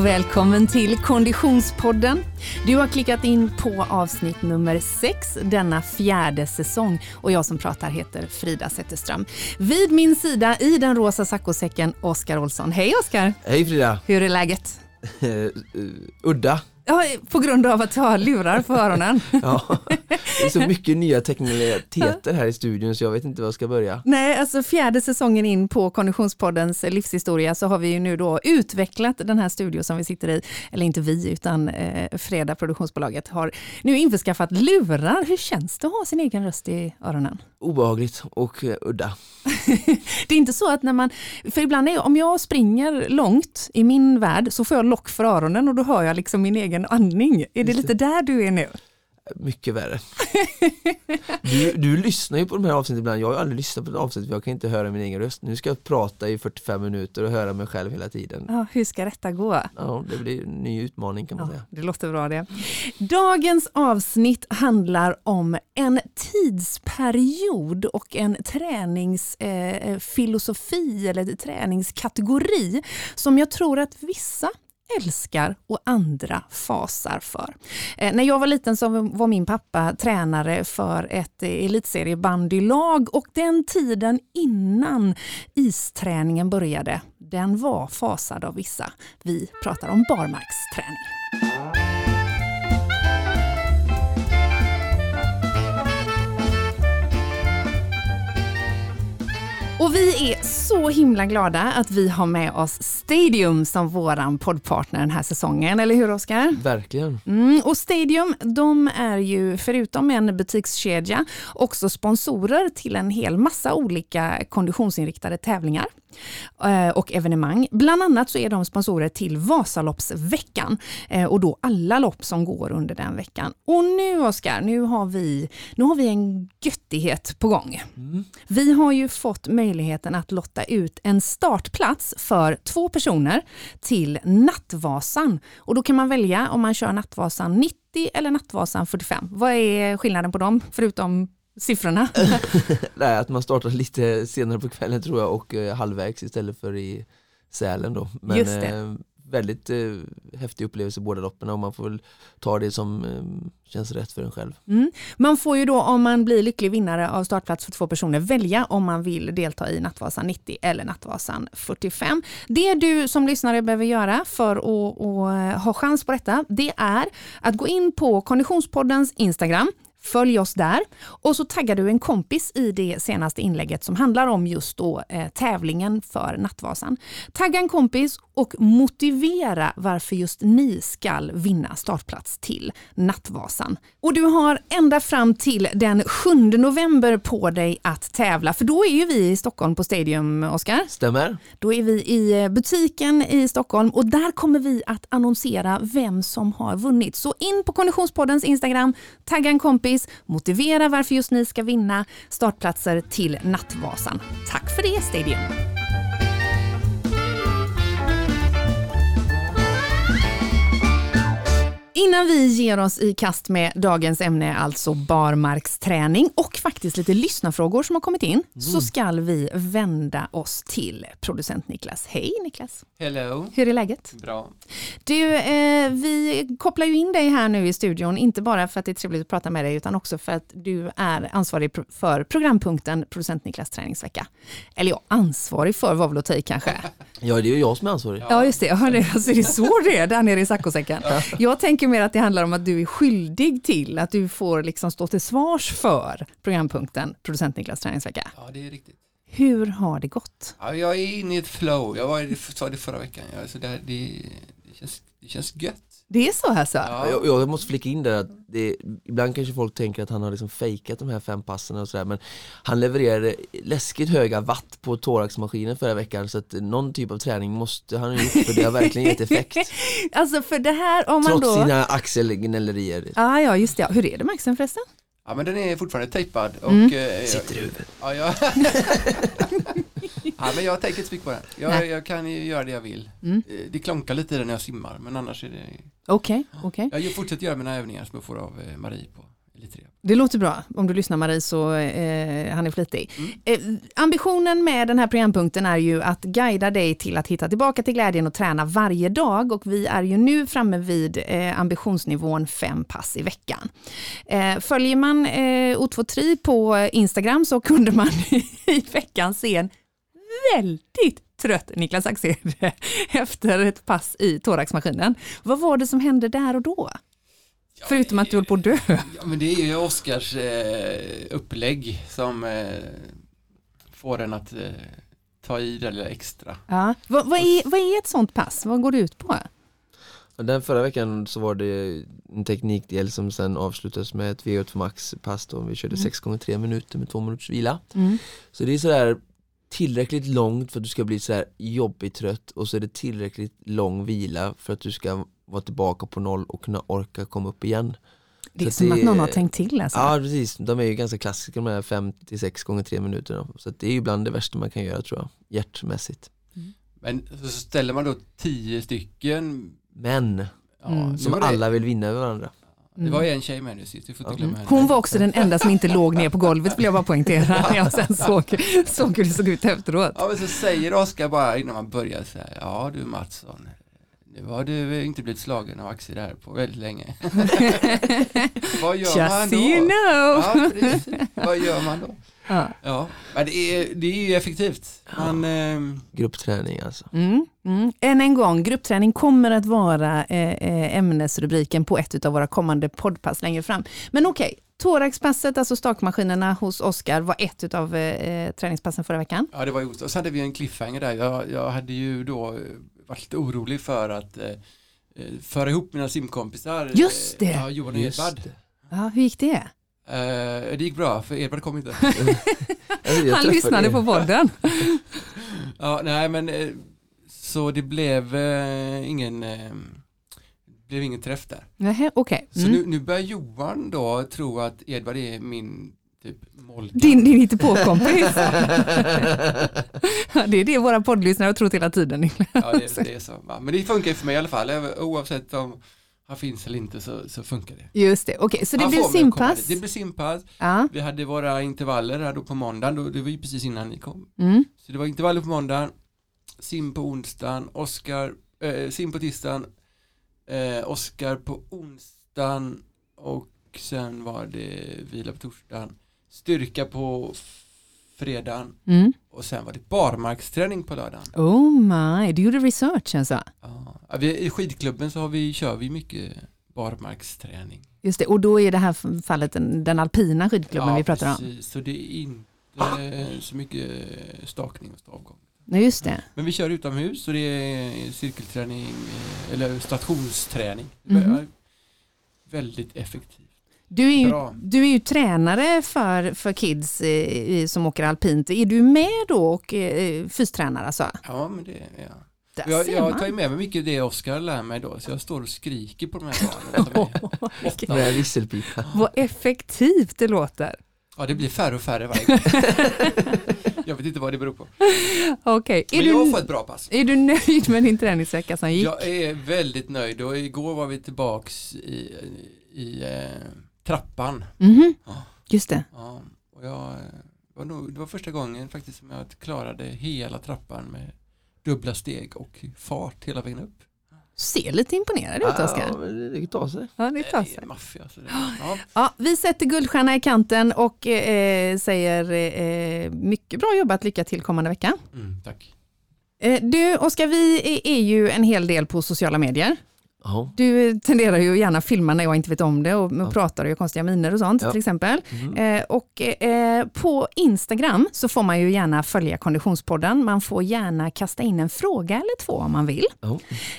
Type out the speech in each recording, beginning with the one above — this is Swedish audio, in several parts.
och välkommen till Konditionspodden. Du har klickat in på avsnitt nummer 6 denna fjärde säsong och jag som pratar heter Frida Zetterström. Vid min sida i den rosa saccosäcken Oskar Olsson. Hej Oskar! Hej Frida! Hur är läget? Udda. Ja, på grund av att du har lurar på öronen. ja, det är så mycket nya teknikaliteter här i studion så jag vet inte var jag ska börja. Nej, alltså fjärde säsongen in på Konditionspoddens livshistoria så har vi ju nu då utvecklat den här studion som vi sitter i, eller inte vi utan eh, Freda produktionsbolaget har nu införskaffat lurar. Hur känns det att ha sin egen röst i öronen? Obehagligt och uh, udda. det är inte så att när man, för ibland är om jag springer långt i min värld så får jag lock för öronen och då hör jag liksom min egen andning. Är det lite där du är nu? Mycket värre. Du, du lyssnar ju på de här avsnitten ibland, jag har aldrig lyssnat på ett avsnitt för jag kan inte höra min egen röst. Nu ska jag prata i 45 minuter och höra mig själv hela tiden. Ja, hur ska detta gå? Ja, det blir en ny utmaning kan man ja, säga. Det låter bra det. Dagens avsnitt handlar om en tidsperiod och en träningsfilosofi eh, eller träningskategori som jag tror att vissa älskar och andra fasar för. Eh, när jag var liten så var min pappa tränare för ett eh, elitseriebandylag och den tiden innan isträningen började, den var fasad av vissa. Vi pratar om barmarksträning. Och vi är så himla glada att vi har med oss Stadium som våran poddpartner den här säsongen, eller hur Oskar? Verkligen. Mm, och Stadium, de är ju förutom en butikskedja också sponsorer till en hel massa olika konditionsinriktade tävlingar och evenemang. Bland annat så är de sponsorer till Vasaloppsveckan och då alla lopp som går under den veckan. Och nu Oskar, nu har vi, nu har vi en göttighet på gång. Mm. Vi har ju fått möjligheten att lotta ut en startplats för två personer till Nattvasan. Och då kan man välja om man kör Nattvasan 90 eller Nattvasan 45. Vad är skillnaden på dem, förutom siffrorna? Nej, att man startar lite senare på kvällen tror jag och eh, halvvägs istället för i Sälen då. Men Just det. Eh, väldigt eh, häftig upplevelse båda loppen och man får väl ta det som känns rätt för en själv. Mm. Man får ju då om man blir lycklig vinnare av startplats för två personer välja om man vill delta i Nattvasan 90 eller Nattvasan 45. Det du som lyssnare behöver göra för att, att ha chans på detta det är att gå in på Konditionspoddens Instagram Följ oss där och så taggar du en kompis i det senaste inlägget som handlar om just då eh, tävlingen för Nattvasan. Tagga en kompis och motivera varför just ni ska vinna startplats till Nattvasan. Och du har ända fram till den 7 november på dig att tävla, för då är ju vi i Stockholm på Stadium, Oskar. Stämmer. Då är vi i butiken i Stockholm och där kommer vi att annonsera vem som har vunnit. Så in på Konditionspoddens Instagram, tagga en kompis, motivera varför just ni ska vinna startplatser till Nattvasan. Tack för det Stadium! Innan vi ger oss i kast med dagens ämne, alltså barmarksträning och faktiskt lite lyssnarfrågor som har kommit in, mm. så ska vi vända oss till producent Niklas. Hej Niklas! Hello! Hur är läget? Bra. Du, eh, vi kopplar ju in dig här nu i studion, inte bara för att det är trevligt att prata med dig, utan också för att du är ansvarig för programpunkten Producent Niklas träningsvecka. Eller ja, ansvarig för var väl att ta i kanske? Ja, det är ju jag som är ansvarig. Ja, just det. Ja, det, alltså, det är så det är där nere i saccosäcken. Jag tänker mer att det handlar om att du är skyldig till att du får liksom stå till svars för programpunkten Producent Niklas träningsvecka. Ja, det är riktigt. Hur har det gått? Ja, jag är inne i ett flow. Jag var, sa det förra veckan. Ja, så det, det, det, känns, det känns gött. Det är så alltså? Ja. Jag, jag måste flika in där att det, ibland kanske folk tänker att han har liksom fejkat de här fem passen och sådär men han levererade läskigt höga watt på thoraxmaskinen förra veckan så att någon typ av träning måste han ha gjort för det har verkligen gett effekt. alltså för det här om man Trots då... sina axelgnällerier. Ah, ja, just det. Hur är det med axeln förresten? Ja men den är fortfarande tejpad och Mm. eh, Sitter i huvudet. Ja, jag... ja, men jag tänker inte så mycket på den. Jag, jag kan ju göra det jag vill. Mm. Eh, Det klonkar lite i den när jag simmar, men annars är det... Okej, okej. Jag fortsätter göra mina övningar som jag får av eh, Marie på Eller tre. Det låter bra. Om du lyssnar Marie så eh, han är flitig. Eh, ambitionen med den här programpunkten är ju att guida dig till att hitta tillbaka till glädjen och träna varje dag och vi är ju nu framme vid eh, ambitionsnivån fem pass i veckan. Eh, följer man eh, O2Tri på Instagram så kunde man i veckan se en väldigt trött Niklas Axel efter ett pass i thoraxmaskinen. Vad var det som hände där och då? Förutom att du höll på att dö. Ja, men det är ju Oskars eh, upplägg som eh, får en att eh, ta i det lilla extra. Ja. Vad, vad, är, vad är ett sånt pass? Vad går det ut på? Den förra veckan så var det en teknikdel som sen avslutades med ett VO2 max pass då vi körde 6 gånger 3 minuter med 2 minuters vila. Mm. Så det är sådär tillräckligt långt för att du ska bli sådär jobbigt trött och så är det tillräckligt lång vila för att du ska vara tillbaka på noll och kunna orka komma upp igen. Det är Så som det- att någon har tänkt till alltså. Ja precis, de är ju ganska klassiska de här 5-6 gånger 3 minuterna. Så att det är ju bland det värsta man kan göra tror jag, hjärtmässigt. Men så ställer man då tio stycken Men ja, Mm. som alla vill vinna över varandra. Det var en tjej med nu sist, vi får inte glömma henne. Hon var också den enda som inte låg ner på golvet vill jag bara poängtera när jag sen såg, såg hur det såg ut efteråt. Ja men så säger Oskar bara innan man börjar så här, ja du Mattsson, nu har du inte blivit slagen av Axel här på väldigt länge. Vad gör man Just då? so you know. Ja. Vad gör man då? Ja. Ja, men det är, det är ju effektivt. Man, ehm, Gruppträning alltså. Mm, mm. Än en gång, gruppträning kommer att vara eh, eh, ämnesrubriken på ett av våra kommande poddpass längre fram. Men okej, thoraxpasset, alltså stakmaskinerna hos Oskar, var ett av eh, träningspassen förra veckan. ja det var just Och så hade vi en cliffhanger där. Jag, jag hade ju då eh, varit lite orolig för att eh, eh, föra ihop mina simkompisar. Just det. Eh, Ja, Johan och Edvard. Ja, hur gick det? Eh, det gick bra, för Edvard kom inte. Han lyssnade er. på podden. Ja, nej men eh, så det blev eh, ingen eh, det blev ingen träff där. Nähä, Okej. Så Mm. nu, nu börjar Johan då tro att Edvard är min typ. Din, din hittepåkompis. Det är det våra poddlyssnare har trott hela tiden. Ja, det, det är så. Men det funkar för mig i alla fall. Oavsett om han finns eller inte så, så funkar det. Just det, okej, så det Han blev komma simpass. Det blev simpass. Ja. Vi hade våra intervaller här då på måndagen. Då, det var ju precis innan ni kom. Mm. Så det var intervaller på måndagen, sim på onsdagen, Oskar, eh, sim på tisdagen, eh, Oskar på onsdagen och sen var det vila på torsdagen, styrka på fredagen Mm. och sen var det barmarksträning på lördagen. Oh my, du gjorde research alltså. Ja, vi, I skidklubben så har vi, kör vi mycket barmarksträning. Just det, och då är det här fallet den, den alpina skidklubben vi pratar om. precis, så det är inte så mycket stakning och stavgång. Nej, just det. Men vi kör utomhus och det är cirkelträning eh, eller stationsträning. Ja, Väldigt effektivt. Du är ju, Bra. du är ju tränare för, för kids eh, som åker alpint. Är du med då och eh, fystränare alltså? Ja, men det är jag. Där Jag, ser jag man. tar ju med mig mycket det Oskar lär mig då, så jag står och skriker på de här barnen. är Vilket- Med visselpipa. Vad effektivt det låter. Ja, det blir färre och färre varje gång. jag vet inte vad det beror på. Okej, är, Men jag du, får ett bra pass. är du nöjd med din träningsvecka som gick? Jag är väldigt nöjd och igår var vi tillbaks i, i eh, trappan. Mhm, Ja. Just det. Ja, och jag, var nog, det var första gången faktiskt som jag klarade hela trappan med dubbla steg och fart hela vägen upp. Ser lite imponerad ut Oskar. Ja, det tar sig. Ja, det tar Det sig. är maffia. Så det, ja. Ja, vi sätter guldstjärna i kanten och eh, säger eh, mycket bra jobbat, lycka till kommande vecka. Mm, tack. Eh, du Oskar, vi är, är ju en hel del på sociala medier. Ja. Du tenderar ju gärna att filma när jag inte vet om det och, Ja. pratar och gör konstiga miner och sånt Ja. till exempel. Mhm. Eh, och eh, på Instagram så får man ju gärna följa Konditionspodden. Man får gärna kasta in en fråga eller två om man vill.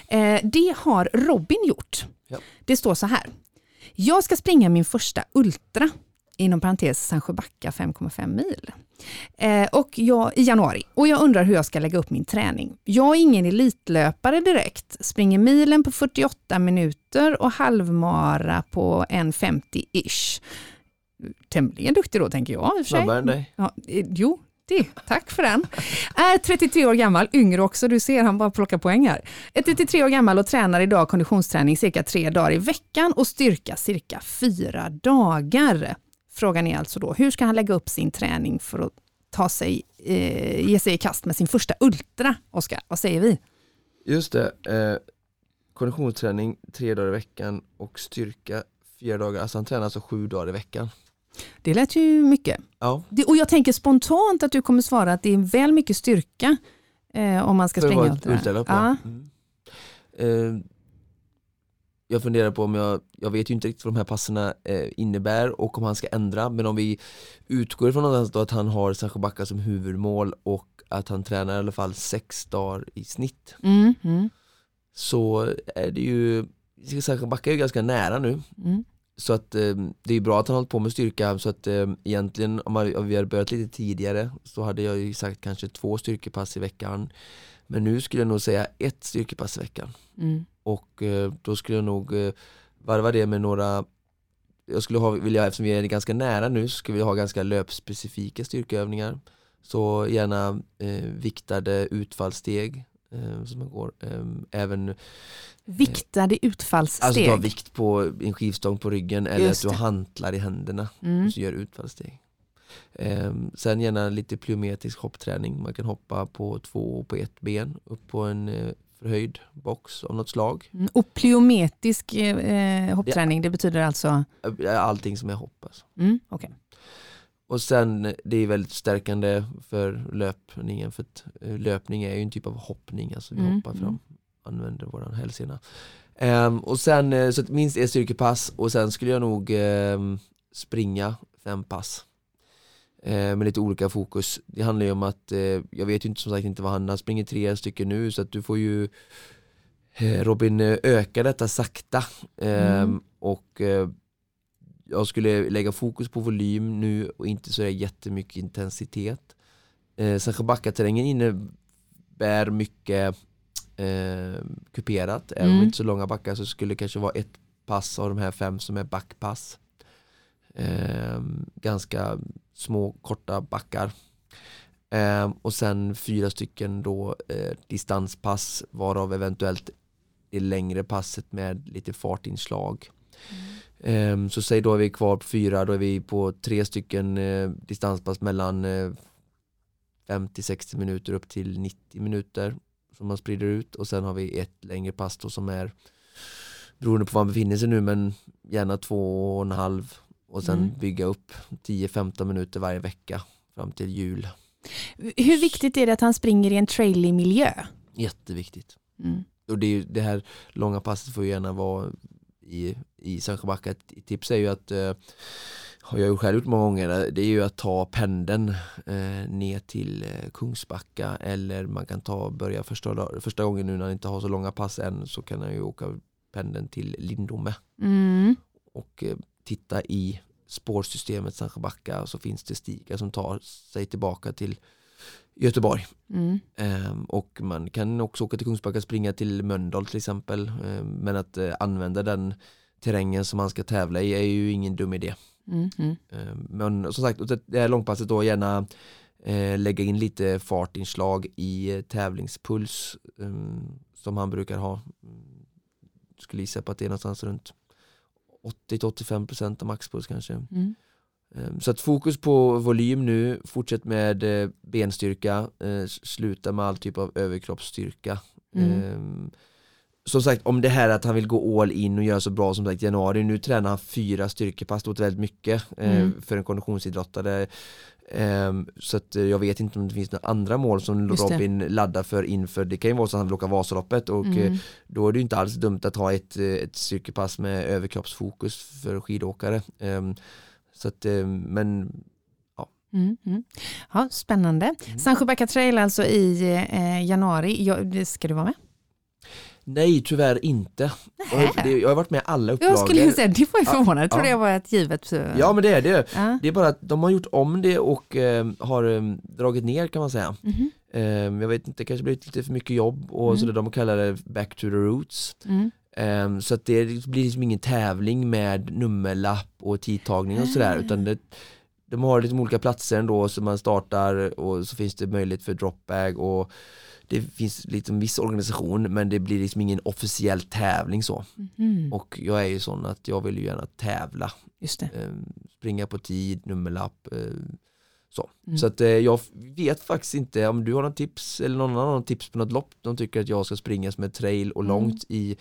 Eh, det har Robin gjort. Ja. Det står så här. Jag ska springa min första Ultra, inom parentes Sandsjöbacka 5,5 mil. Eh, och jag, I januari. Och jag undrar hur jag ska lägga upp min träning. Jag är ingen elitlöpare direkt. Springer milen på 48 minuter och halvmara på 1.50-ish. Tämligen duktig då tänker jag. i och för sig. Snabbare än dig. Ja, eh, jo, 90, tack för den. Är 33 år gammal, yngre också, du ser han bara plockar poäng här. Är 33 år gammal och tränar idag konditionsträning cirka tre dagar i veckan och styrka cirka fyra dagar. Frågan är alltså då, hur ska han lägga upp sin träning för att ta sig, eh, ge sig i kast med sin första Ultra? Oskar, vad säger vi? Just det, eh, konditionsträning tre dagar i veckan och styrka fyra dagar, alltså han tränar alltså sju dagar i veckan. Det lät ju mycket. Ja, Det, och jag tänker spontant att du kommer svara att det är väl mycket styrka eh, om man ska för springa ultra. ultralopp. Ja. Mm. Eh, jag funderar på om jag, jag vet ju inte riktigt vad de här passerna eh, innebär och om han ska ändra, men om vi utgår ifrån någonstans då att han har Sancho som huvudmål och att han tränar i alla fall sex dagar i snitt. Mm, mm, så är det ju, Sancho är ju ganska nära nu. Mm. Så att eh, det är bra att han har hållit på med styrka så att eh, egentligen om, man, om vi hade börjat lite tidigare så hade jag ju sagt kanske två styrkepass i veckan. Men nu skulle jag nog säga ett styrkepass i veckan. Mm. Och eh, då skulle jag nog eh, varva det med några Jag skulle ha, vilja, eftersom vi är ganska nära nu så skulle vi ha ganska löpspecifika styrkeövningar Så gärna eh, viktade utfallssteg eh, som man går, eh, även Viktade utfallssteg. Alltså ta vikt på en skivstång på ryggen eller Just att du det. hantlar i händerna mm. och så gör utfallssteg. Ehm, sen gärna lite plyometrisk hoppträning. Man kan hoppa på två på ett ben upp på en eh, förhöjd box av något slag. Mm. Och plyometrisk eh, hoppträning, det betyder alltså? Eh, Allting som är hopp. Alltså. Mm, okej. Och sen eh, det är väldigt stärkande för löpningen för att eh, löpning är ju en typ av hoppning, alltså vi Mm, hoppar mm. fram, använder våran hälsena. Ehm, och sen eh, så minst ett styrkepass och sen skulle jag nog ehm, springa fem pass. Eh, med lite olika fokus. Det handlar ju om att, eh, jag vet ju inte som sagt inte vad han, han springer tre stycken nu så att du får ju eh, Robin öka detta sakta. Ehm, Mm. Och jag skulle lägga fokus på volym nu och inte så jättemycket intensitet. Eh, Sancho Backa-terrängen innebär mycket eh, kuperat, även om Mm. inte så långa backar så skulle det kanske vara ett pass av de här fem som är backpass. Eh, ganska små korta backar. Eh, och sen fyra stycken då eh, distanspass varav eventuellt det längre passet med lite fartinslag. Ehm, så säg då är vi kvar på fyra, då är vi på tre stycken eh, distanspass mellan eh, 50-60 minuter upp till 90 minuter som man sprider ut och sen har vi ett längre pass då som är beroende på var man befinner sig nu men gärna två och en halv och sen Mm. bygga upp 10-15 minuter varje vecka fram till jul. Hur viktigt är det att han springer i en trailig miljö? Jätteviktigt. Mm. Och det, är ju, det här långa passet får ju gärna vara i, i Sancho Backa. Ett tips är ju att, eh, har jag ju själv gjort många gånger, det är ju att ta pendeln eh, ner till eh, Kungsbacka eller man kan ta börja första, första gången nu när han inte har så långa pass än så kan han ju åka pendeln till Lindome Mm. och eh, titta i spårsystemet Sancho Backa och så finns det stigar som tar sig tillbaka till Göteborg. Mm. Ehm, och man kan också åka till Kungsbacka och springa till Mölndal till exempel. Ehm, men att eh, använda den terrängen som man ska tävla i är ju ingen dum idé. Mm. Mm. Ehm, men som sagt, det här långpasset då gärna eh, lägga in lite fartinslag i eh, tävlingspuls ehm, som han brukar ha. Mm, Skulle gissa på att det är någonstans runt 80-85% av maxpuls kanske. Mm. Ehm, Så att fokus på volym nu, fortsätt med eh, benstyrka, eh, sluta med all typ av överkroppsstyrka. Mm. Som sagt, om det här att han vill gå all in och göra så bra som sagt januari, nu tränar han fyra styrkepass, det väldigt mycket eh, Mm. för en konditionsidrottare. Ehm, Så att eh, jag vet inte om det finns några andra mål som. Robin laddar för inför, det kan ju vara så att han vill åka Vasaloppet och eh, Mm. då är det ju inte alls dumt att ha ett, eh, ett styrkepass med överkroppsfokus för skidåkare. Ehm, så att, eh, men Mm, mm. Ja, spännande. Mm. Sancho Backa Trail alltså i eh, januari. Ja, ska du vara med? Nej tyvärr inte. Jag, det, jag har varit med i alla upplagor. Jag skulle ju säga, det var ju förvånande. Jag trodde ja. det var ett givet... eh, Ja men det är det. ja. Det är bara att de har gjort om det och eh, har eh, dragit ner kan man säga. Mhm. Eh, jag vet inte, det kanske blivit lite för mycket jobb och Mm. så det de kallar det back to the roots. Mm. Eh, så att det blir liksom ingen tävling med nummerlapp och tidtagning och sådär Ah. utan det, de har lite olika platser ändå så man startar och så finns det möjlighet för dropbag och det finns liksom viss organisation men det blir liksom ingen officiell tävling så. Mm. Och jag är ju sån att jag vill ju gärna tävla. Just det. Eh, springa på tid, nummerlapp. Eh, så Mm. så att, eh, jag vet faktiskt inte om du har någon tips eller någon annan tips på något lopp de tycker att jag ska springa som är trail och Mm. långt i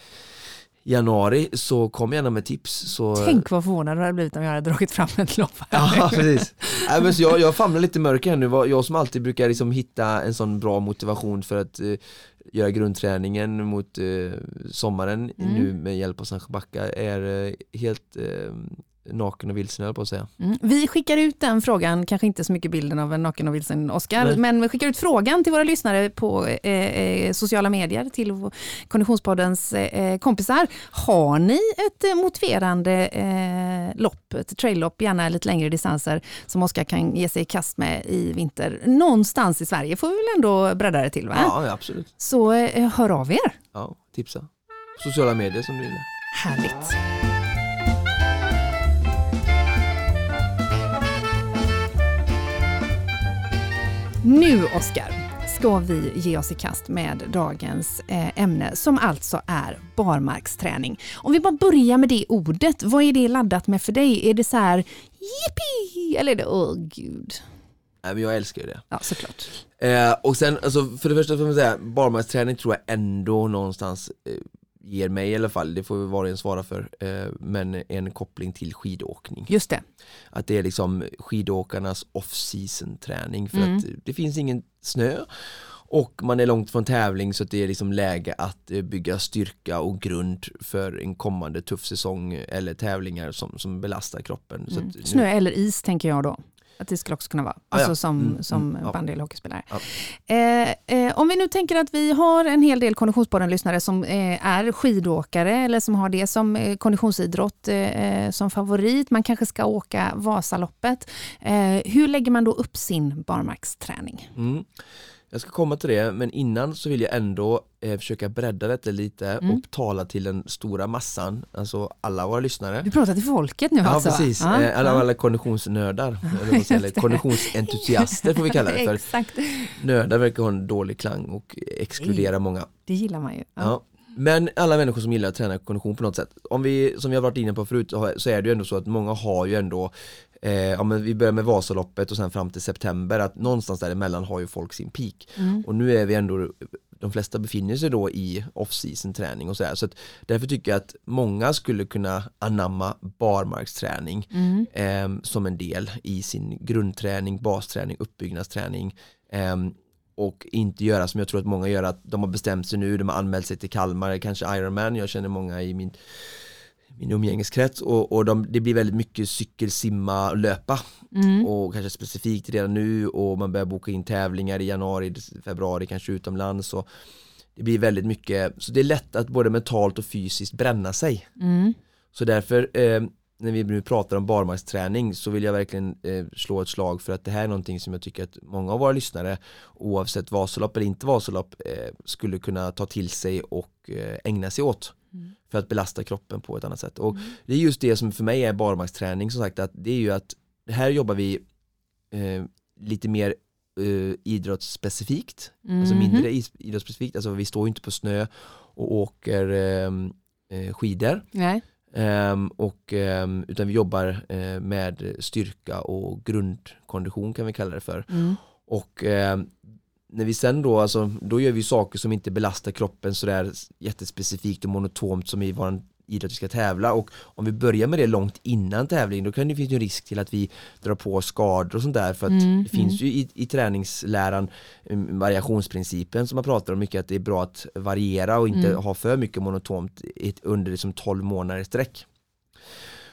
januari så kom gärna med tips. Så, Tänk vad förvånad du hade blivit om jag hade dragit fram ett lopp här. Ja, precis. Nej, men så jag, jag famlar lite mörker här nu, jag som alltid brukar liksom hitta en sån bra motivation för att eh, göra grundträningen mot eh, sommaren Mm. nu med hjälp av Sancho Backa är eh, helt eh, naken och vilsen höll på att säga. Mm. Vi skickar ut den frågan, kanske inte så mycket bilden av en naken och vilsen Oscar, Nej. men vi skickar ut frågan till våra lyssnare på eh, eh, sociala medier, till Konditionspoddens eh, kompisar. Har ni ett eh, motiverande eh, lopp, ett traillopp, gärna lite längre distanser, som Oscar kan ge sig i kast med i vinter? Någonstans i Sverige får vi väl ändå bredda det till, va? Ja, absolut. Så eh, hör av er. Ja, tipsa. Sociala medier som du gillar. Härligt. Nu, Oskar, ska vi ge oss i kast med dagens eh, ämne som alltså är barmarksträning. Om vi bara börjar med det ordet, vad är det laddat med för dig? Är det så här jippi eller är det åh gud? Nej, men jag älskar ju det. Ja, såklart. Eh, och sen, alltså, för det första får man säga, barmarksträning tror jag ändå någonstans eh, ger mig i alla fall, det får vi var och en svara för, eh, men en koppling till skidåkning. Just det. Att det är liksom skidåkarnas off-season träning för Mm. att det finns ingen snö och man är långt från tävling så att det är liksom läge att eh, bygga styrka och grund för en kommande tuff säsong eller tävlingar som, som belastar kroppen. Mm. nu- Snö eller is tänker jag då. Att det skulle också kunna vara. Ah, ja. Alltså som, Mm, som mm, ja. bandy eller hockeyspelare. Ja. Eh, eh, om vi nu tänker att vi har en hel del Konditionspodden-lyssnare som eh, är skidåkare eller som har det som eh, konditionsidrott eh, eh, som favorit. Man kanske ska åka Vasaloppet. Eh, hur lägger man då upp sin barmarksträning? Mm. Jag ska komma till det, men innan så vill jag ändå eh, försöka bredda detta lite Mm. och tala till den stora massan, alltså alla våra lyssnare. Du pratar till folket nu Ja alltså? precis, Ja, Eh, alla, alla konditionsnördar, eller konditionsentusiaster får vi kalla det för. Exakt, Nördar verkar ha en dålig klang och exkludera många. det gillar man ju. Ja. Men alla människor som gillar att träna kondition på något sätt, om vi, som vi har varit inne på förut, så är det ju ändå så att många har ju ändå eh, ja, men vi börjar med Vasaloppet och sen fram till september, att någonstans däremellan har ju folk sin peak. Mm. Och nu är vi ändå, de flesta befinner sig då i off-season träning och sådär. Så att därför tycker jag att många skulle kunna anamma barmarksträning Mm. eh, som en del i sin grundträning, basträning, uppbyggnadsträning. Eh, och inte göra som jag tror att många gör, att de har bestämt sig nu, de har anmält sig till Kalmar, kanske Ironman, jag känner många i min min umgängeskrets och, och de, det blir väldigt mycket cykel, simma, löpa Mm. och kanske specifikt redan nu och man börjar boka in tävlingar i januari, februari, kanske utomlands och det blir väldigt mycket, så det är lätt att både mentalt och fysiskt bränna sig. Mm. Så därför eh, när vi nu pratar om barmarksträning så vill jag verkligen eh, slå ett slag för att det här är någonting som jag tycker att många av våra lyssnare oavsett Vasalopp eller inte Vasalopp eh, skulle kunna ta till sig och eh, ägna sig åt Mm. för att belasta kroppen på ett annat sätt. Och det är just det som för mig är barmarksträning som sagt att det är ju att här jobbar vi eh, lite mer eh, idrottsspecifikt, alltså Mhm. mindre idrottsspecifikt, alltså vi står ju inte på snö och åker eh, skidor Nej. Ehm, och, ehm, utan vi jobbar eh, med styrka och grundkondition kan vi kalla det för. Mm. Och ehm, när vi sen då, alltså, då gör vi saker som inte belastar kroppen sådär jättespecifikt och monotont som i vår idrott vi ska tävla och om vi börjar med det långt innan tävling då kan det finnas en risk till att vi drar på skador och sånt där för att Mm, det finns ju i, i träningsläran um, variationsprincipen som man pratar om mycket att det är bra att variera och inte Mm. ha för mycket monotont under liksom 12 månader i sträck.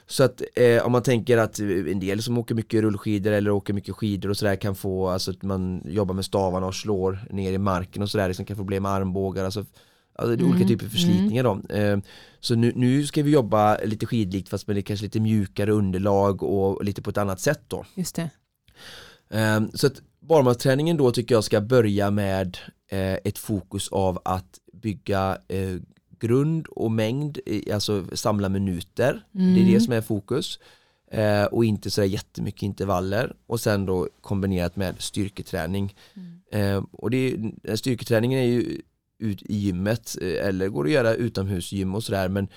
Så att eh, om man tänker att eh, en del som åker mycket rullskidor eller åker mycket skidor och sådär kan få, alltså att man jobbar med stavarna och slår ner i marken och sådär, liksom kan få problem med armbågar, alltså, alltså det är olika Mm, typer av förslitningar då. Eh, så nu, nu ska vi jobba lite skidlikt fast med kanske lite mjukare underlag och lite på ett annat sätt då. Just det. Eh, så att barmarksträningen då tycker jag ska börja med eh, ett fokus av att bygga eh, grund och mängd, alltså samla minuter. Det är Mm. det som är fokus. Eh, och inte sådär jättemycket intervaller och sen då kombinerat med styrketräning. Eh, och det styrketräningen är ju ut i gymmet eh, eller går att göra utomhusgym och sådär men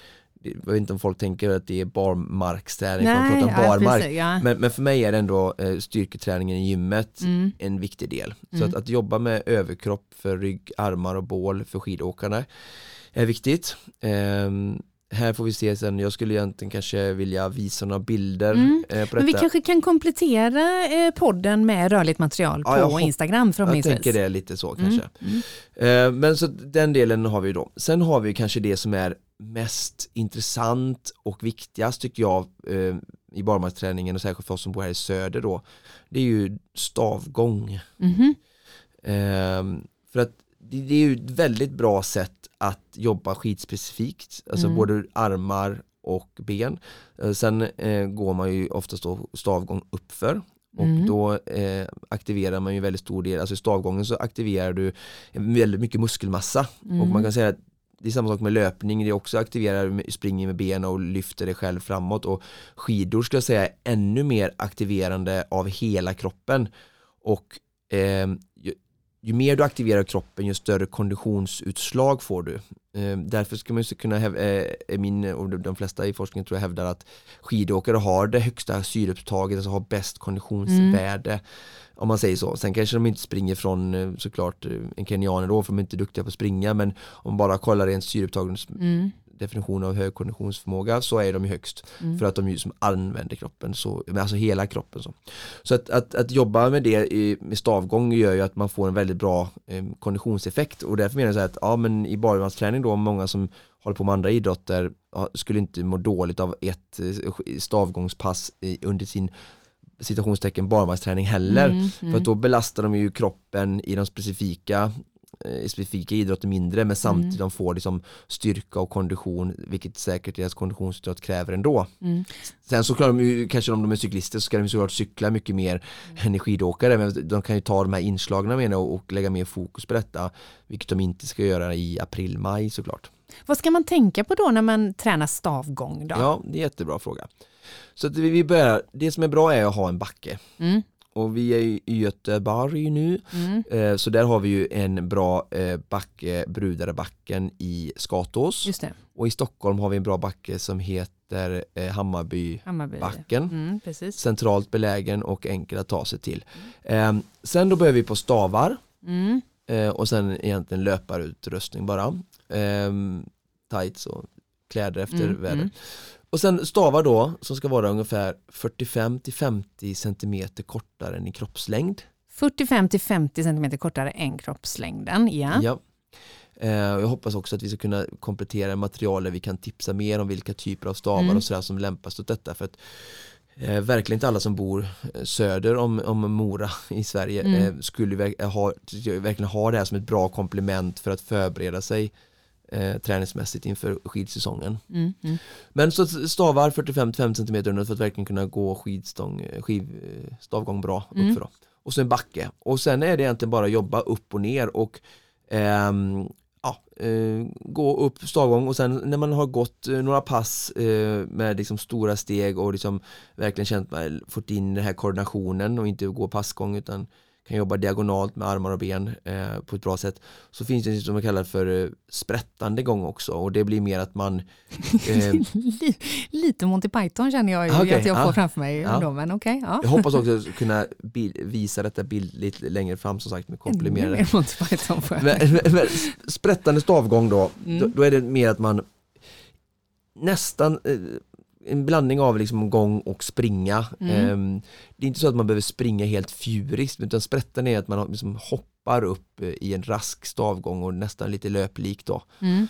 jag vet inte om folk tänker att det är barmarksträning, man pratar barmark. precis, ja. Men, men för mig är det ändå eh, styrketräningen i gymmet Mm. en viktig del. Så Mm. att, att jobba med överkropp för rygg, armar och bål för skidåkarna är viktigt. Ehm, här får vi se sen, jag skulle egentligen kanske vilja visa några bilder Mm. eh, på Men vi detta. kanske kan komplettera eh, podden med rörligt material Ja, jag på hopp- Instagram jag förhoppningsvis. tänker det lite så Mm, kanske. mm. Eh, men så den delen har vi då. Sen har vi kanske det som är mest intressant och viktigast tycker jag i barmarksträningen och särskilt för oss som bor här i söder då. Det är ju stavgång. Mhm. Ehm, för att det, det är ju ett väldigt bra sätt att jobba skidspecifikt, alltså Mm. både armar och ben. Eh, sen eh, går man ju oftast då stavgång uppför och Mm. då eh, aktiverar man ju väldigt stor del, alltså i stavgången så aktiverar du väldigt mycket muskelmassa och Mm. man kan säga att det är samma sak med löpning, det också aktiverar, springer med benen och lyfter dig själv framåt och skidor ska jag säga är ännu mer aktiverande av hela kroppen och eh, ju, mer du aktiverar kroppen ju större konditionsutslag får du. Eh, därför ska man kunna, häv- eh, min och de- flesta i forskningen tror jag hävdar att skidåkare har det högsta syreupptaget, alltså har bäst konditionsvärde om man säger så. Sen kanske de inte springer från eh, såklart en kenyaner då för de är inte duktiga på att springa men om man bara kollar rent syreupptagens Mm. Definition av hög konditionsförmåga så är de ju högst Mm. för att de ju som använder kroppen, så, alltså hela kroppen. Så, så att, att, att jobba med det i, med stavgång gör ju att man får en väldigt bra eh, konditionseffekt och därför menar jag så här att ja men i barmarksträning då, många som håller på med andra idrotter ja, skulle inte må dåligt av ett eh, stavgångspass i, under sin citationstecken barmarksträning heller. Mm, För att då belastar de ju kroppen i de specifika eh, specifika idrotter mindre men samtidigt Mm. de får liksom styrka och kondition vilket säkert deras konditionsidrott kräver ändå. Mm. Sen så klarar de ju, kanske om de är cyklister så ska de såklart cykla mycket mer Mm. än skidåkare men de kan ju ta de här inslagna menar jag, och lägga mer fokus på detta vilket de inte ska göra i april-maj såklart. Vad ska man tänka på då när man tränar stavgång? Då? Ja, det är en jättebra fråga. Så vi börjar, det som är bra är att ha en backe Mm. Och vi är i Göteborg nu Mm. Eh, Så där har vi ju en bra eh, backe, Brudarebacken i Skatås och i Stockholm har vi en bra backe som heter eh, Hammarbybacken. Hammarby. Mm. Centralt belägen och enkel att ta sig till. Eh, sen då börjar vi på stavar Mm. och sen egentligen löparutrustning bara. Eh, tights och kläder efter Mm, väder. Och sen stavar då som ska vara ungefär 45-50 cm kortare än i kroppslängd. 45 till 50 cm kortare än kroppslängden. Ja. Ja. Eh, jag hoppas också att vi ska kunna komplettera material där vi kan tipsa mer om vilka typer av stavar Mm. och sådär som lämpas åt detta. För att eh, verkligen inte alla som bor eh, söder om, om Mora i Sverige Mm. eh, skulle verk- ha, verkligen ha det här som ett bra komplement för att förbereda sig eh, träningsmässigt inför skidsäsongen. Mm. Mm. Men så stavar 45-5 cm under för att verkligen kunna gå skidstång, eh, skiv, eh, stavgång bra Mm. uppför. Då. Och så en backe. Och sen är det egentligen bara jobba upp och ner och ehm, ja, eh, gå upp stavgång och sen när man har gått eh, några pass eh, med liksom stora steg och liksom verkligen känt man fått in den här koordinationen och inte gå passgång utan kan jobba diagonalt med armar och ben eh, på ett bra sätt så finns det som man kallar för eh, sprättande gång också och det blir mer att man eh, Li- Lite Monty Python känner jag ju Okej, att jag får ja. framför mig. Ja. Då, men okej, ja. Jag hoppas också kunna visa detta bildligt längre fram som sagt med komprimerade. mer Monty Python. Men, men, men sprättande stavgång då, Mm. då, då är det mer att man nästan eh, en blandning av liksom gång och springa. Mm. Ehm, det är inte så att man behöver springa helt fjuriskt utan sprättande är att man liksom hoppar upp eh, i en rask stavgång och nästan lite löplik då. Mm.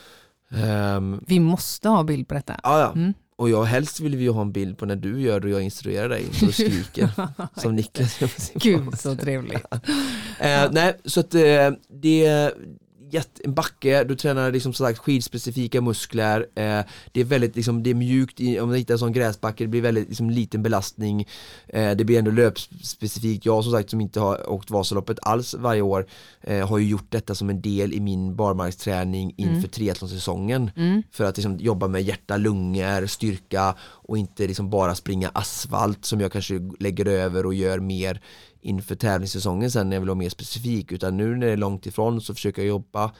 Ehm, Vi måste ha bild på detta. ja, ja. Mm. Och jag helst vill vi ju ha en bild på när du gör det och jag instruerar dig så du skriker som Niklas Gud så trevligt. Eh, nej, så att eh, det jätte, en backe, du tränar liksom som sagt skidspecifika muskler eh, Det är väldigt liksom, det är mjukt, om du hittar en sån gräsbacke, det blir väldigt liksom, liten belastning eh, Det blir ändå löpspecifikt, jag som sagt som inte har åkt Vasaloppet alls varje år eh, Har ju gjort detta som en del i min barmarksträning inför mm. triathlonsäsongen mm. För att liksom, jobba med hjärta, lungor, styrka och inte liksom bara springa asfalt som jag kanske lägger över och gör mer inför tävlingssäsongen sen när jag vill vara mer specifik utan nu när det är långt ifrån så försöker jag jobba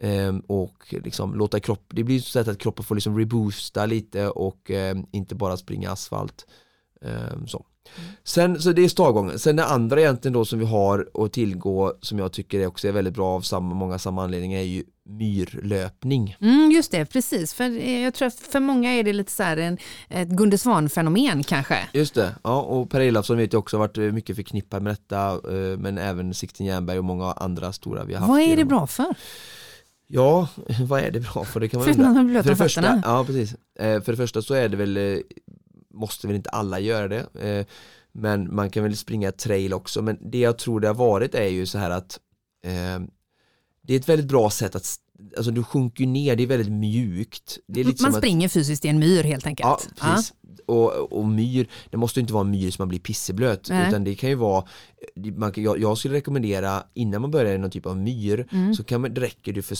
eh, och liksom låta kroppen, det blir så att kroppen får liksom reboosta lite och eh, inte bara springa asfalt. Eh, så. Sen, så det är startgången. Sen det andra egentligen då som vi har att tillgå som jag tycker också är väldigt bra av samma, många samma anledningar är ju myrlöpning. Mm, just det, precis. För jag tror att för många är det lite så här en, ett Gunde Svan-fenomen kanske. Just det, ja och Per Elofsson vet jag också har varit mycket förknippad med detta eh, men även Sixten Jernberg och många andra stora vi har haft. Vad är det bra för? Ja, vad är det bra för? Det kan man undra. För det första, ja, precis. Eh, för det första så är det väl eh, måste väl inte alla göra det men man kan väl springa trail också men det jag tror det har varit är ju så här att det är ett väldigt bra sätt att Alltså du sjunker ner, det är väldigt mjukt. Är lite man springer att, fysiskt i en myr helt enkelt. Ja, precis. Ja. Och, och myr, det måste inte vara en myr som man blir pisseblöt Nej. utan det kan ju vara man, jag, jag skulle rekommendera innan man börjar i någon typ av myr mm. så kan man, det räcker det för,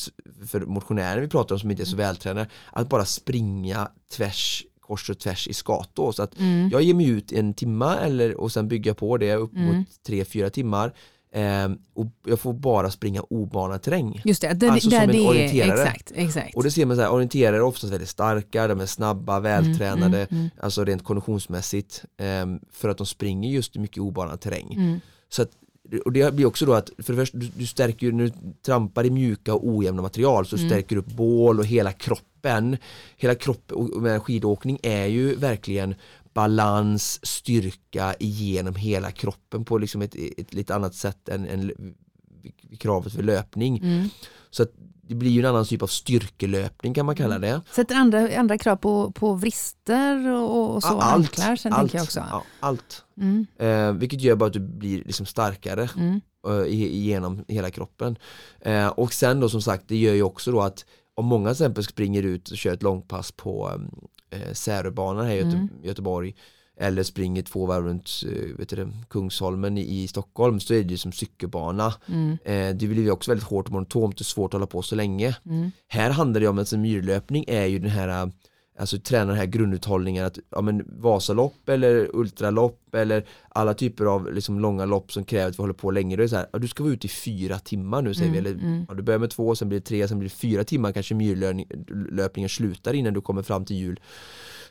för motionärer vi pratar om som inte är så mm. vältränade att bara springa tvärs kors och tvärs i skato så att mm. jag ger mig ut en timma eller och sen bygga på det upp mot mm. tre, fyra timmar Eh, och jag får bara springa obanad terräng. Just det, det alltså där som en det orienterare. Exakt, exakt. Och det ser man så här, orienterare är oftast väldigt starka, de är snabba, mm, vältränade, mm, mm, alltså rent konditionsmässigt. Eh, för att de springer just mycket obanad terräng. Mm. Så att, och det blir också då att för det första, du, du stärker ju, när du trampar i mjuka och ojämna material så mm. stärker du upp bål och hela kroppen. Hela kroppen, och med skidåkning är ju verkligen balans, styrka igenom hela kroppen på liksom ett, ett lite annat sätt än, än kravet för löpning. Mm. Så att det blir ju en annan typ av styrkelöpning kan man kalla mm. det. Sätter andra, andra krav på, på vrister och, och så? Ja, allt, anklar, sen allt, jag också. Ja, allt. Mm. Eh, vilket gör bara att du blir liksom starkare mm. eh, genom hela kroppen. Eh, och sen då som sagt det gör ju också då att om många till exempel springer ut och kör ett långpass på eh, Säröbanan här i Göte mm. Göteborg eller springer två varv runt eh, vet du, Kungsholmen i, Stockholm så är det ju som cykelbana. Mm. Eh, det blir ju också väldigt hårt och monotont och svårt att hålla på så länge. Mm. Här handlar det om att en myrlöpning är ju den här alltså träna den här grunduthållningen att ja, men Vasalopp eller ultralopp eller alla typer av liksom långa lopp som kräver att vi håller på länge då är det så här, ja, du ska vara ute i fyra timmar nu säger mm, vi eller mm. ja, du börjar med två, sen blir det tre, sen blir det fyra timmar kanske myrlöpningen slutar innan du kommer fram till jul.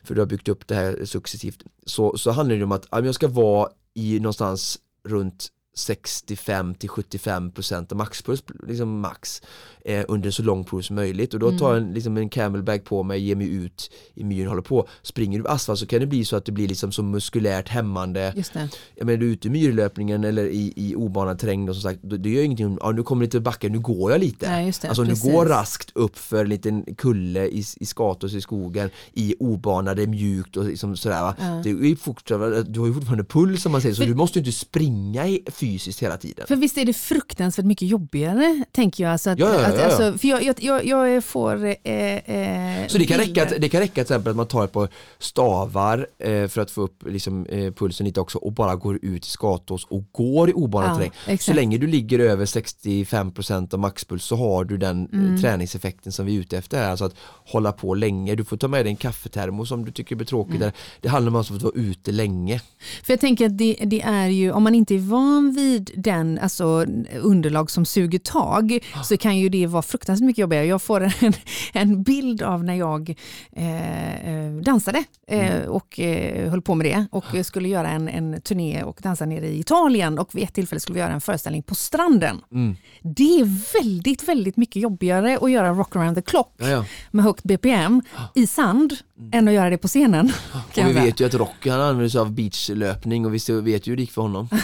För du har byggt upp det här successivt. Så, så handlar det om att ja, jag ska vara i någonstans runt 65 till 75 procent av maxpuls, liksom max, eh, under så lång period som möjligt och då tar jag en, liksom en camelback på mig, ger mig ut i myren, håller på. Springer du på asfalt så kan det bli så att det blir liksom så muskulärt hämmande. Just det. Jag menar, du är ute i myrlöpningen eller i, i obanad terräng då, som sagt, det gör ingenting, ja, nu kommer det lite backe, nu går jag lite. Nej, det, alltså precis. du går raskt upp för en liten kulle i, i skatos i skogen i obanade, mjukt och liksom sådär va. Ja. Det är fortfarande, du har ju fortfarande puls som man säger, så du måste ju inte springa i fysiskt hela tiden. För visst är det fruktansvärt mycket jobbigare, tänker jag. Alltså att, ja, ja, ja, Alltså, för jag, jag, jag, jag får eh, eh, Så det kan, räcka, det kan räcka till exempel att man tar ett par stavar eh, för att få upp liksom, eh, pulsen lite också och bara går ut i skatås och går i obanad terräng. Exakt. Så länge du ligger över 65% av maxpuls så har du den eh, mm. träningseffekten som vi är ute efter här. Alltså att hålla på länge. Du får ta med dig en kaffetermos om du tycker det blir tråkigt. Mm. Det handlar om att vara ute länge. För jag tänker att det, det, är ju, om man inte är van vid den alltså, underlag som suger tag så kan ju det vara fruktansvärt mycket jobbigare. Jag får en, en bild av när jag eh, eh, dansade eh, mm. och eh, höll på med det och skulle göra en, en turné och dansa nere i Italien och vid ett tillfälle skulle vi göra en föreställning på stranden. Mm. Det är väldigt, väldigt mycket jobbigare att göra Rock around the clock ja, ja. med högt BPM i sand mm. än att göra det på scenen. Och vi vet ju att Rocky han använder sig av beachlöpning och vi vet ju hur det gick för honom.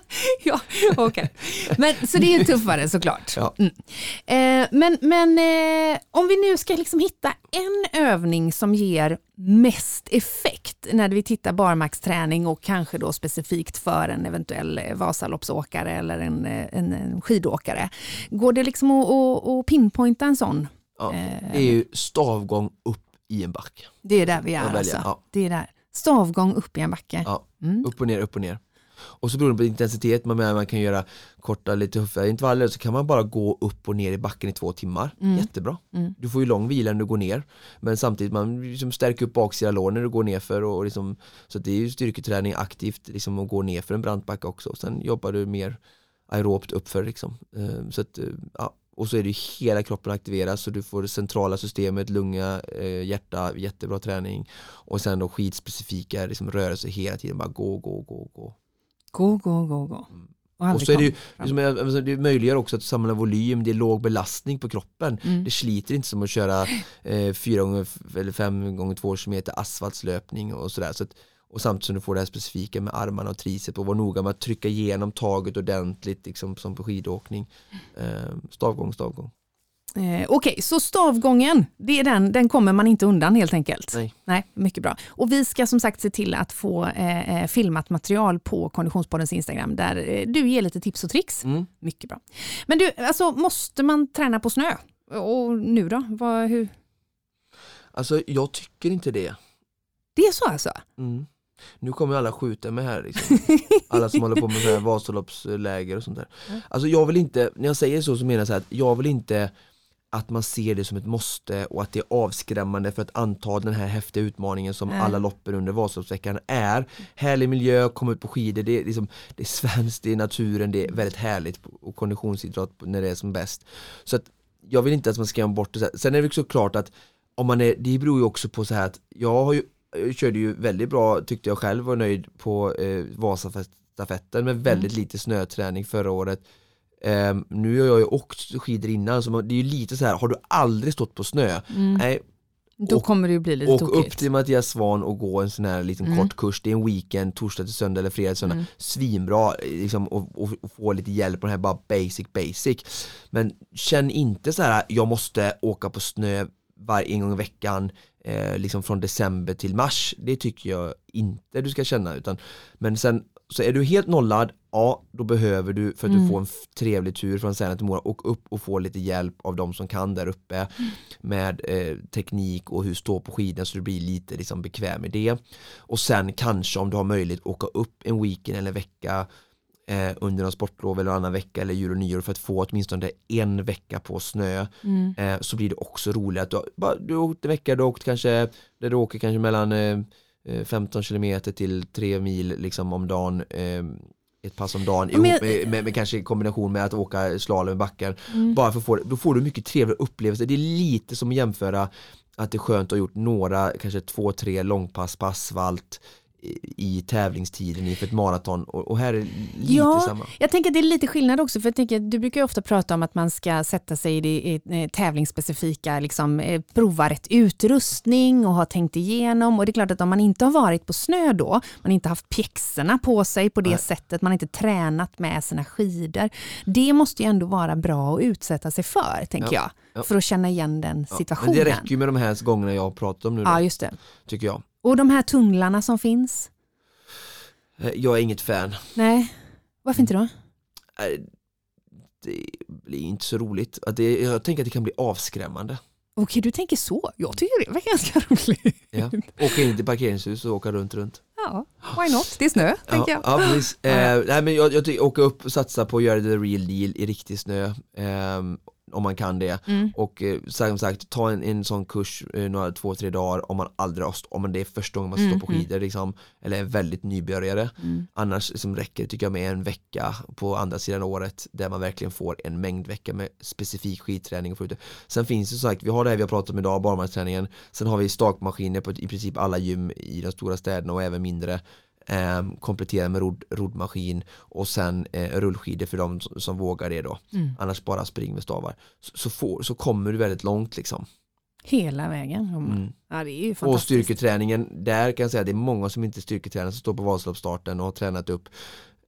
ja, okej. Men Så det är tuffare såklart. Ja. Mm. Eh, men men eh, om vi nu ska liksom hitta en övning som ger mest effekt när vi tittar barmarksträning och kanske då specifikt för en eventuell eh, Vasaloppsåkare eller en, eh, en, en skidåkare. Går det liksom att, att, att pinpointa en sån? Ja, Eh, det är ju stavgång upp i en backe. Det är där vi är alltså. ja. Det är där. Stavgång upp i en backe. Ja, Mm. upp och ner, upp och ner. Och så beror det på intensitet, man, man kan göra korta, lite tuffare intervaller, så kan man bara gå upp och ner i backen i två timmar. Mm. Jättebra. Mm. Du får ju lång vila när du går ner, men samtidigt man liksom stärker upp baksida lår när du går ner för och, och liksom, så det är ju styrketräning aktivt liksom att gå ner för en brant backe också. Sen jobbar du mer aerobt uppför liksom. Eh, Så att, eh, ja. Och så är det ju hela kroppen aktiveras så du får det centrala systemet, lunga, eh, hjärta, jättebra träning. Och sen då skidspecifika liksom rörelser hela tiden, bara gå, gå, gå, gå. Gå, gå, gå, gå. Mm. Och, Och så är det ju, liksom, alltså, det möjliggör också att samla volym, det är låg belastning på kroppen. Mm. Det sliter inte som att köra eh, fyra gånger f- eller fem gånger två kilometer asfaltslöpning och sådär. Så att, och samtidigt som du får det här specifika med armarna och tricep och vara noga med att trycka igenom taget ordentligt liksom som på skidåkning. Eh, stavgång, stavgång. Eh, Okej, så stavgången, det är den, den kommer man inte undan helt enkelt. Nej. Nej, mycket bra. Och vi ska som sagt se till att få eh, eh, filmat material på Konditionspoddens Instagram där eh, du ger lite tips och tricks. Mm. Mycket bra. Men du, alltså måste man träna på snö? Och nu då? Vad, hur? Alltså jag tycker inte det. Det är så alltså? Mm. Nu kommer alla skjuta mig här liksom. Alla som håller på med Vasaloppsläger och sånt där. Alltså jag vill inte, när jag säger så så menar jag så här att jag vill inte att man ser det som ett måste och att det är avskrämmande för att anta den här häftiga utmaningen som Nej. alla loppen under Vasaloppsveckan är. Härlig miljö, komma ut på skidor, det är, liksom, det är svenskt, det är naturen, det är väldigt härligt och konditionsidrott när det är som bäst. Så att jag vill inte att man ska göra bort det. Sen är det också klart att om man är, det beror ju också på så här att jag har ju jag körde ju väldigt bra tyckte jag själv var nöjd på eh, Vasastafetten med väldigt lite snöträning förra året. Ehm, nu har jag ju åkt skidor innan så det är ju lite så här, har du aldrig stått på snö? Nej, Då Och- kommer det ju bli lite upp tokigt. till Mattias Svan och gå en sån här liten Mm. kort kurs, det är en weekend, torsdag till söndag eller fredag till söndag, Mm. svinbra liksom, och, och, och få lite hjälp på den här bara basic basic. Men känn inte så här, jag måste åka på snö varje gång i veckan eh, liksom från december till mars. Det tycker jag inte du ska känna utan men sen så är du helt nollad, ja då behöver du för att Mm. du får en trevlig tur från Sälen till Mora och upp och få lite hjälp av de som kan där uppe Mm. med eh, teknik och hur stå på skidor så du blir lite liksom bekväm med det. Och sen kanske om du har möjlighet åka upp en weekend eller en vecka eh, under en sportlov eller en annan vecka eller jul och nyår för att få åtminstone en vecka på snö Mm. eh, så blir det också roligt att du, bara, du har åkt en vecka, du har åkt kanske där du åker kanske mellan eh, 15 kilometer till 3 mil liksom om dagen eh, ett pass om dagen ihop jag- med, med, med kanske i kombination med att åka slalom i backen Mm. bara för att få då får du mycket trevligare upplevelser det är lite som att jämföra att det är skönt att ha gjort några, kanske två, tre långpass på asfalt i, tävlingstiden inför ett maraton och, och här är det lite Ja, samma Jag tänker att det är lite skillnad också, för jag tänker, du brukar ju ofta prata om att man ska sätta sig i det i, eh, tävlingsspecifika, liksom, eh, prova rätt utrustning och ha tänkt igenom. Och det är klart att om man inte har varit på snö då, man inte haft pjäxorna på sig på det Nej. sättet, man inte tränat med sina skidor. Det måste ju ändå vara bra att utsätta sig för, tänker Ja, jag, ja. för att känna igen den Ja, situationen. Men det räcker ju med de här gångerna jag har pratat om nu då, Ja, just det. tycker jag Och de här tunnlarna som finns? Eh, Jag är inget fan Nej, varför inte då? Eh, det blir inte så roligt. Jag tänker att det kan bli avskrämmande. Okej, du tänker så. Jag tycker det var ganska roligt. Ja. Åka in till parkeringshus och åka runt runt. Ja, why not? Det är snö, tänker Ja, jag. ja, precis. Eh, nej, men jag, jag tycker åka upp och satsa på att göra det real deal i riktig snö. ehm, om man kan det. Mm. Och eh, som sagt, ta en, en sån kurs eh, några, två, tre dagar om man aldrig har, om man det är första gången man står Mm, på skidor liksom, eller är väldigt nybörjare. Mm. Annars liksom räcker det tycker jag med en vecka på andra sidan året där man verkligen får en mängd vecka med specifik skidträning. Och få ut det. Sen finns det som sagt, vi har det här vi har pratat om idag, barmarksträningen. Sen har vi stakmaskiner på i princip alla gym i de stora städerna och även mindre. Eh, komplettera med rodd, roddmaskin och sen eh, rullskidor för de som, som vågar det då. Mm. Annars bara spring med stavar. Så, så, får, så kommer du väldigt långt liksom. Hela vägen. Mm. Ja, det är ju Och fantastiskt. styrketräningen, där kan jag säga att det är många som inte styrketränar som står på Vasaloppsstarten och har tränat upp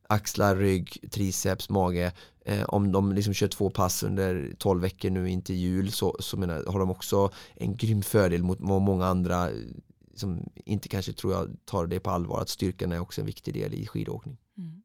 axlar, rygg, triceps, mage. Eh, om de liksom kör två pass under 12 veckor nu in till jul så, så menar, har de också en grym fördel mot många andra som inte kanske tror jag tar det på allvar att styrkan är också en viktig del i skidåkning. Mm.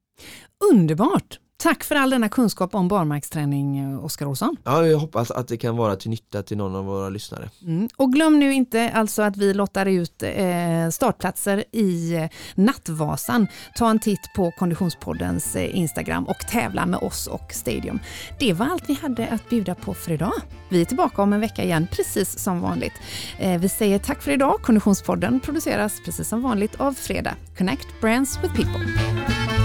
Underbart! Tack för all denna kunskap om barmarksträning, Oskar Olsson. Ja, jag hoppas att det kan vara till nytta till någon av våra lyssnare. Mm. Och glöm nu inte alltså att vi lottar ut eh, startplatser i eh, Nattvasan. Ta en titt på Konditionspoddens eh, Instagram och tävla med oss och Stadium. Det var allt vi hade att bjuda på för idag. Vi är tillbaka om en vecka igen, precis som vanligt. Eh, vi säger tack för idag. Konditionspodden produceras precis som vanligt av Fredag. Connect Brands with People.